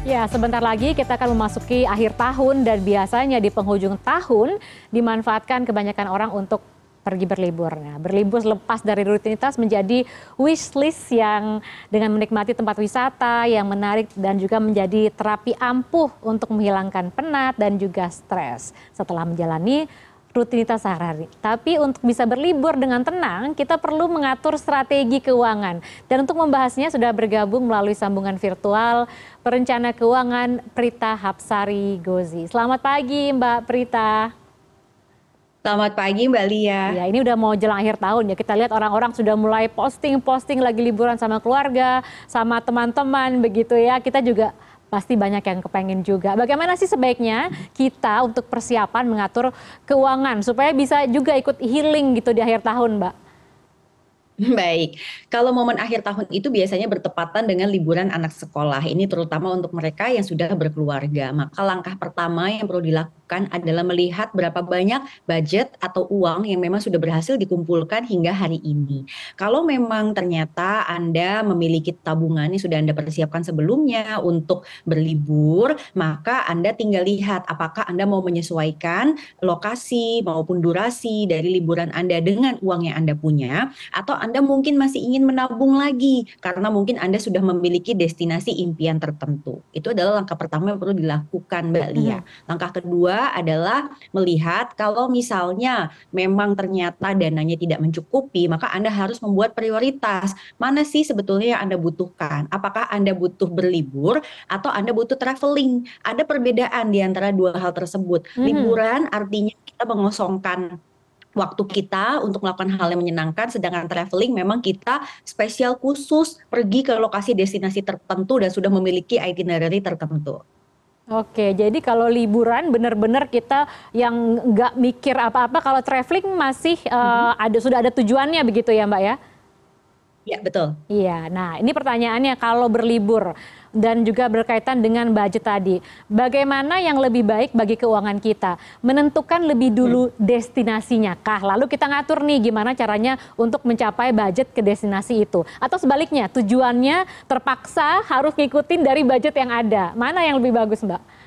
Ya, sebentar lagi kita akan memasuki akhir tahun dan biasanya di penghujung tahun dimanfaatkan kebanyakan orang untuk pergi berlibur. Nah, berlibur lepas dari rutinitas menjadi wish list yang dengan menikmati tempat wisata yang menarik dan juga menjadi terapi ampuh untuk menghilangkan penat dan juga stres setelah menjalani rutinitas sehari-hari. Tapi untuk bisa berlibur dengan tenang, kita perlu mengatur strategi keuangan. Dan untuk membahasnya sudah bergabung melalui sambungan virtual perencana keuangan Prita Hapsari Gozi. Selamat pagi Mbak Prita. Selamat pagi Mbak Lia. Ya ini udah mau jelang akhir tahun ya. Kita lihat orang-orang sudah mulai posting-posting lagi liburan sama keluarga, sama teman-teman begitu ya. Kita juga pasti banyak yang kepengen juga. Bagaimana sih sebaiknya kita untuk persiapan mengatur keuangan supaya bisa juga ikut healing gitu di akhir tahun, Mbak? Baik, kalau momen akhir tahun itu biasanya bertepatan dengan liburan anak sekolah. Ini terutama untuk mereka yang sudah berkeluarga. Maka langkah pertama yang perlu dilakukan adalah melihat berapa banyak budget atau uang yang memang sudah berhasil dikumpulkan hingga hari ini. Kalau memang ternyata Anda memiliki tabungan yang sudah Anda persiapkan sebelumnya untuk berlibur, maka Anda tinggal lihat apakah Anda mau menyesuaikan lokasi maupun durasi dari liburan Anda dengan uang yang Anda punya atau anda mungkin masih ingin menabung lagi karena mungkin Anda sudah memiliki destinasi impian tertentu. Itu adalah langkah pertama yang perlu dilakukan Mbak Lia. Langkah kedua adalah melihat kalau misalnya memang ternyata dananya tidak mencukupi, maka Anda harus membuat prioritas. Mana sih sebetulnya yang Anda butuhkan? Apakah Anda butuh berlibur atau Anda butuh traveling? Ada perbedaan di antara dua hal tersebut. Liburan artinya kita mengosongkan waktu kita untuk melakukan hal yang menyenangkan sedangkan traveling memang kita spesial khusus pergi ke lokasi destinasi tertentu dan sudah memiliki itinerary tertentu. Oke, jadi kalau liburan benar-benar kita yang nggak mikir apa-apa, kalau traveling masih uh, ada sudah ada tujuannya begitu ya Mbak ya? Iya betul. Iya, nah ini pertanyaannya kalau berlibur dan juga berkaitan dengan budget tadi. Bagaimana yang lebih baik bagi keuangan kita? Menentukan lebih dulu hmm. destinasinya kah? Lalu kita ngatur nih gimana caranya untuk mencapai budget ke destinasi itu. Atau sebaliknya, tujuannya terpaksa harus ngikutin dari budget yang ada. Mana yang lebih bagus Mbak?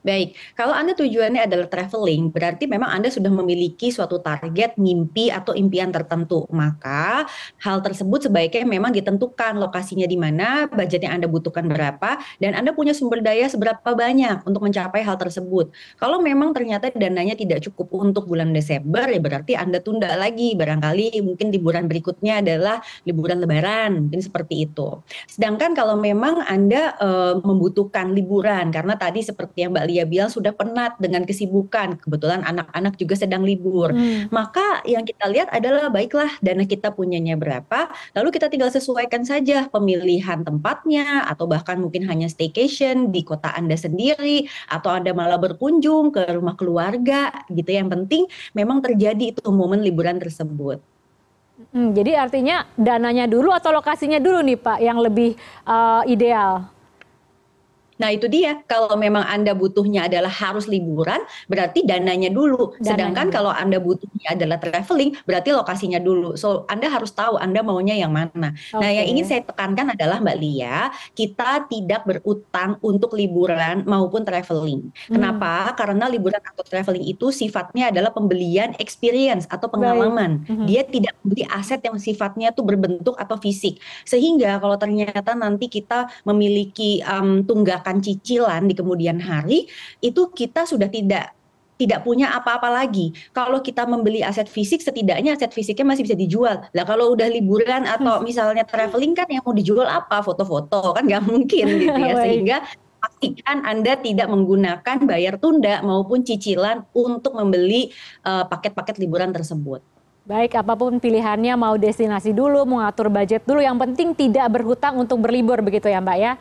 Baik, kalau Anda tujuannya adalah traveling, berarti memang Anda sudah memiliki suatu target, mimpi, atau impian tertentu. Maka hal tersebut sebaiknya memang ditentukan lokasinya di mana, budget yang Anda butuhkan berapa, dan Anda punya sumber daya seberapa banyak untuk mencapai hal tersebut. Kalau memang ternyata dananya tidak cukup untuk bulan Desember, ya berarti Anda tunda lagi. Barangkali mungkin liburan berikutnya adalah liburan lebaran, mungkin seperti itu. Sedangkan kalau memang Anda e, membutuhkan liburan, karena tadi seperti yang Mbak Lia bilang sudah penat dengan kesibukan. Kebetulan anak-anak juga sedang libur. Hmm. Maka yang kita lihat adalah baiklah dana kita punyanya berapa, lalu kita tinggal sesuaikan saja pemilihan tempatnya atau bahkan mungkin hanya staycation di kota Anda sendiri atau Anda malah berkunjung ke rumah keluarga gitu. Yang penting memang terjadi itu momen liburan tersebut. Hmm, jadi artinya dananya dulu atau lokasinya dulu nih Pak yang lebih uh, ideal? Nah itu dia, kalau memang Anda butuhnya adalah harus liburan, berarti dananya dulu. Dananya. Sedangkan kalau Anda butuhnya adalah traveling, berarti lokasinya dulu. So Anda harus tahu Anda maunya yang mana. Okay. Nah yang ingin saya tekankan adalah Mbak Lia, kita tidak berutang untuk liburan maupun traveling. Hmm. Kenapa? Karena liburan atau traveling itu sifatnya adalah pembelian experience atau pengalaman. Hmm. Dia tidak membeli aset yang sifatnya tuh berbentuk atau fisik. Sehingga kalau ternyata nanti kita memiliki um, tunggakan cicilan di kemudian hari itu kita sudah tidak tidak punya apa-apa lagi. Kalau kita membeli aset fisik, setidaknya aset fisiknya masih bisa dijual. Lah kalau udah liburan atau hmm. misalnya traveling kan yang mau dijual apa? Foto-foto kan nggak mungkin gitu ya. Sehingga pastikan Anda tidak menggunakan bayar tunda maupun cicilan untuk membeli eh, paket-paket uh, liburan tersebut. Baik, apa pun pilihannya, mau destinasi dulu, mau ngatur budget dulu, yang penting tidak berhutang untuk berlibur begitu ya Mbak ya?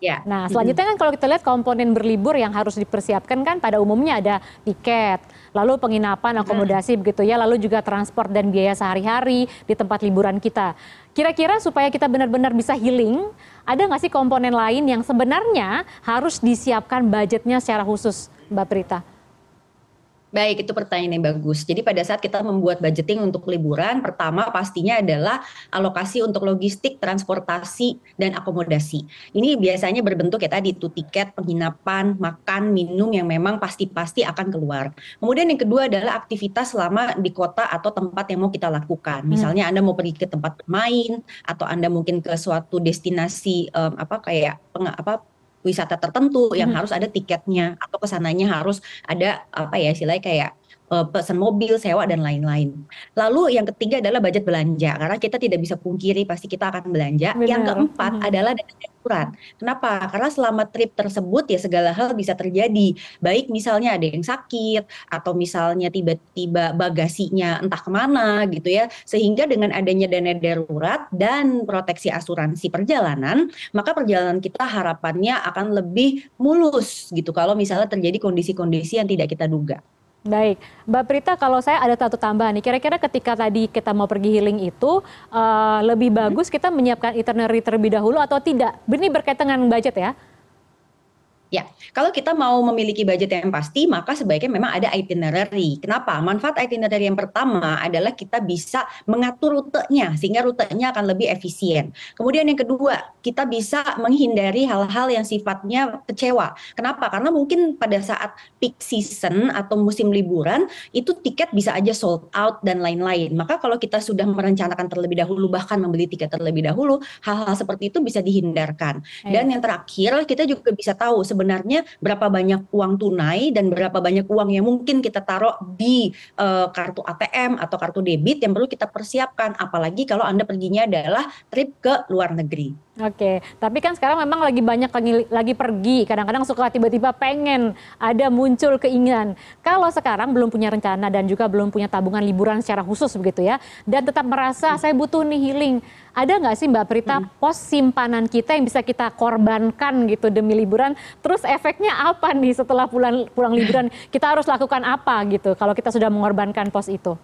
Ya. Nah, selanjutnya kan kalau kita lihat komponen berlibur yang harus dipersiapkan kan pada umumnya ada tiket, lalu penginapan, akomodasi hmm. begitu ya, lalu juga transport dan biaya sehari-hari di tempat liburan kita. Kira-kira supaya kita benar-benar bisa healing, ada nggak sih komponen lain yang sebenarnya harus disiapkan budgetnya secara khusus, Mbak Prita? Baik, itu pertanyaan yang bagus. Jadi pada saat kita membuat budgeting untuk liburan, pertama pastinya adalah alokasi untuk logistik, transportasi, dan akomodasi. Ini biasanya berbentuk ya tadi itu tiket, penginapan, makan, minum yang memang pasti-pasti akan keluar. Kemudian yang kedua adalah aktivitas selama di kota atau tempat yang mau kita lakukan. Hmm. Misalnya Anda mau pergi ke tempat bermain atau Anda mungkin ke suatu destinasi um, apa kayak peng, apa wisata tertentu yang hmm. harus ada tiketnya atau ke sananya harus ada apa ya istilahnya kayak pesan mobil, sewa dan lain-lain. Lalu yang ketiga adalah budget belanja karena kita tidak bisa pungkiri pasti kita akan belanja. Benar. Yang keempat hmm. adalah dana darurat. Kenapa? Karena selama trip tersebut ya segala hal bisa terjadi. Baik misalnya ada yang sakit atau misalnya tiba-tiba bagasinya entah ke mana gitu ya. Sehingga dengan adanya dana darurat dan proteksi asuransi perjalanan, maka perjalanan kita harapannya akan lebih mulus gitu kalau misalnya terjadi kondisi-kondisi yang tidak kita duga. Baik, Mbak Prita, kalau saya ada satu tambahan nih, kira-kira ketika tadi kita mau pergi healing itu uh, lebih bagus kita menyiapkan itinerary terlebih dahulu atau tidak? Ini berkaitan dengan budget ya? Ya, kalau kita mau memiliki budget yang pasti, maka sebaiknya memang ada itinerary. Kenapa? Manfaat itinerary yang pertama adalah kita bisa mengatur rutenya, sehingga rutenya akan lebih efisien. Kemudian yang kedua, kita bisa menghindari hal-hal yang sifatnya kecewa. Kenapa? Karena mungkin pada saat peak season atau musim liburan, itu tiket bisa aja sold out dan lain-lain. Maka kalau kita sudah merencanakan terlebih dahulu, bahkan membeli tiket terlebih dahulu, hal-hal seperti itu bisa dihindarkan. Dan yang terakhir, kita juga bisa tahu sebenarnya berapa banyak uang tunai dan berapa banyak uang yang mungkin kita taruh di uh, kartu ATM atau kartu debit yang perlu kita persiapkan apalagi kalau Anda perginya adalah trip ke luar negeri. Oke, tapi kan sekarang memang lagi banyak lagi, lagi pergi. Kadang-kadang suka tiba-tiba pengen ada muncul keinginan. Kalau sekarang belum punya rencana dan juga belum punya tabungan liburan secara khusus begitu ya, dan tetap merasa saya butuh nih healing. Ada nggak sih Mbak Prita hmm. pos simpanan kita yang bisa kita korbankan gitu demi liburan? Terus efeknya apa nih setelah pulang pulang liburan? Kita harus lakukan apa gitu kalau kita sudah mengorbankan pos itu?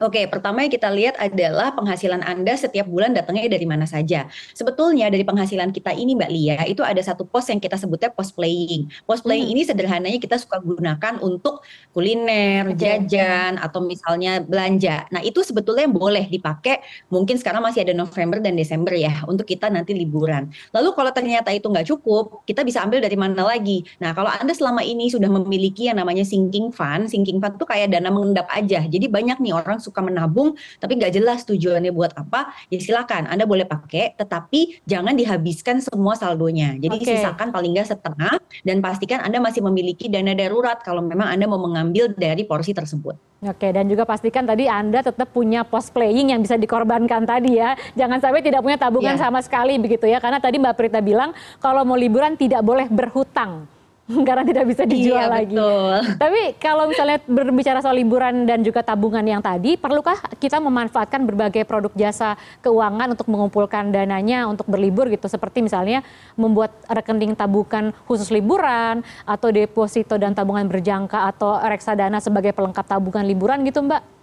Oke, pertama yang kita lihat adalah penghasilan Anda setiap bulan datangnya dari mana saja. Sebetulnya dari penghasilan kita ini Mbak Lia, itu ada satu pos yang kita sebutnya pos playing. Pos playing hmm. ini sederhananya kita suka gunakan untuk kuliner, jajan, atau misalnya belanja. Nah itu sebetulnya yang boleh dipakai, mungkin sekarang masih ada November dan Desember ya, untuk kita nanti liburan. Lalu kalau ternyata itu nggak cukup, kita bisa ambil dari mana lagi? Nah kalau Anda selama ini sudah memiliki yang namanya sinking fund, sinking fund itu kayak dana mengendap aja. Jadi banyak nih orang suka menabung tapi nggak jelas tujuannya buat apa, ya silakan Anda boleh pakai, tetapi jangan dihabiskan semua saldonya. Jadi okay. sisakan paling nggak setengah dan pastikan Anda masih memiliki dana darurat kalau memang Anda mau mengambil dari porsi tersebut. Oke, dan juga pastikan tadi Anda tetap punya post playing yang bisa dikorbankan tadi ya. Jangan sampai tidak punya tabungan yeah. sama sekali begitu ya. Karena tadi Mbak Prita bilang kalau mau liburan tidak boleh berhutang. karena tidak bisa dijual iya, lagi. Betul. Tapi kalau misalnya berbicara soal liburan dan juga tabungan yang tadi, perlukah kita memanfaatkan berbagai produk jasa keuangan untuk mengumpulkan dananya untuk berlibur gitu, seperti misalnya membuat rekening tabungan khusus liburan atau deposito dan tabungan berjangka atau reksadana sebagai pelengkap tabungan liburan gitu, Mbak?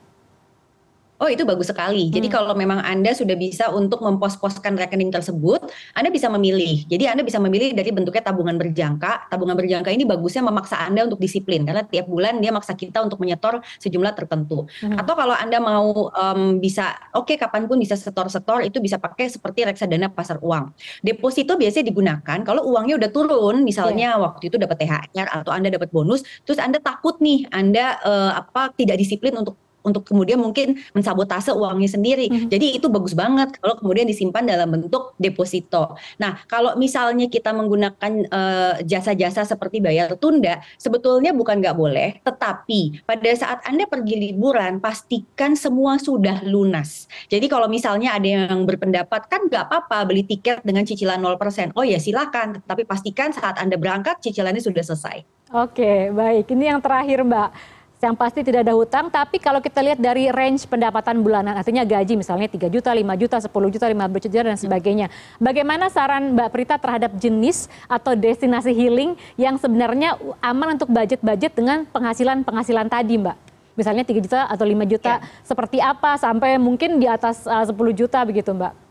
Oh itu bagus sekali. Jadi hmm. kalau memang Anda sudah bisa untuk mempos-poskan rekening tersebut, Anda bisa memilih. Jadi Anda bisa memilih dari bentuknya tabungan berjangka. Tabungan berjangka ini bagusnya memaksa Anda untuk disiplin karena tiap bulan dia maksa kita untuk menyetor sejumlah tertentu. Hmm. Atau kalau Anda mau um, bisa, oke okay, kapan pun bisa setor-setor itu bisa pakai seperti reksadana pasar uang. Deposito biasanya digunakan kalau uangnya udah turun, misalnya yeah. waktu itu dapat THR atau Anda dapat bonus, terus Anda takut nih Anda uh, apa tidak disiplin untuk untuk kemudian mungkin mensabotase uangnya sendiri. Hmm. Jadi itu bagus banget kalau kemudian disimpan dalam bentuk deposito. Nah, kalau misalnya kita menggunakan eh, jasa-jasa uh, seperti bayar tunda, sebetulnya bukan nggak boleh, tetapi pada saat Anda pergi liburan, pastikan semua sudah lunas. Jadi kalau misalnya ada yang berpendapat, kan nggak apa-apa beli tiket dengan cicilan 0%. Oh ya silakan, tapi pastikan saat Anda berangkat cicilannya sudah selesai. Oke, baik. Ini yang terakhir Mbak yang pasti tidak ada hutang, tapi kalau kita lihat dari range pendapatan bulanan, artinya gaji misalnya 3 juta, 5 juta, 10 juta, 15 juta, dan sebagainya. Bagaimana saran Mbak Prita terhadap jenis atau destinasi healing yang sebenarnya aman untuk budget-budget dengan penghasilan-penghasilan tadi Mbak? Misalnya 3 juta atau 5 juta, ya. seperti apa sampai mungkin di atas uh, 10 juta begitu Mbak?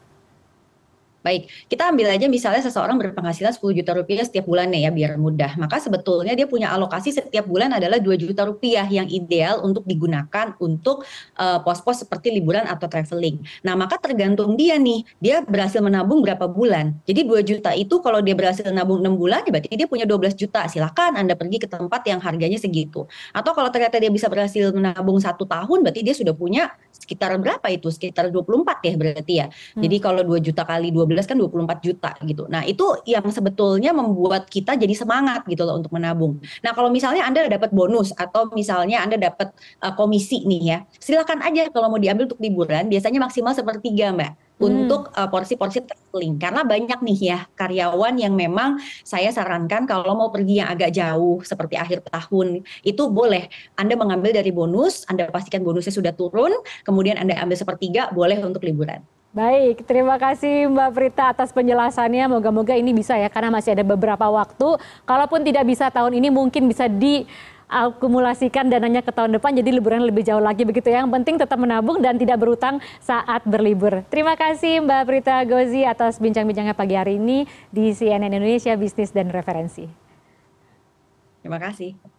Baik, kita ambil aja misalnya seseorang berpenghasilan 10 juta rupiah setiap bulannya ya biar mudah. Maka sebetulnya dia punya alokasi setiap bulan adalah 2 juta rupiah yang ideal untuk digunakan untuk uh, pos-pos seperti liburan atau traveling. Nah, maka tergantung dia nih, dia berhasil menabung berapa bulan. Jadi 2 juta itu kalau dia berhasil nabung 6 bulan, ya berarti dia punya 12 juta. Silakan Anda pergi ke tempat yang harganya segitu. Atau kalau ternyata dia bisa berhasil menabung satu tahun, berarti dia sudah punya sekitar berapa itu? Sekitar 24 ya berarti ya. Hmm. Jadi kalau 2 juta kali 12 kan 24 juta gitu. Nah, itu yang sebetulnya membuat kita jadi semangat gitu loh untuk menabung. Nah, kalau misalnya Anda dapat bonus atau misalnya Anda dapat uh, komisi nih ya, silakan aja kalau mau diambil untuk liburan, biasanya maksimal sepertiga, Mbak hmm. untuk uh, porsi-porsi traveling karena banyak nih ya karyawan yang memang saya sarankan kalau mau pergi yang agak jauh seperti akhir tahun itu boleh Anda mengambil dari bonus Anda pastikan bonusnya sudah turun kemudian Anda ambil sepertiga boleh untuk liburan Baik, terima kasih Mbak Prita atas penjelasannya. Moga-moga ini bisa ya, karena masih ada beberapa waktu. Kalaupun tidak bisa tahun ini, mungkin bisa di akumulasikan dananya ke tahun depan jadi liburan lebih jauh lagi begitu ya. Yang penting tetap menabung dan tidak berutang saat berlibur. Terima kasih Mbak Prita Gozi atas bincang-bincangnya pagi hari ini di CNN Indonesia Bisnis dan Referensi. Terima kasih.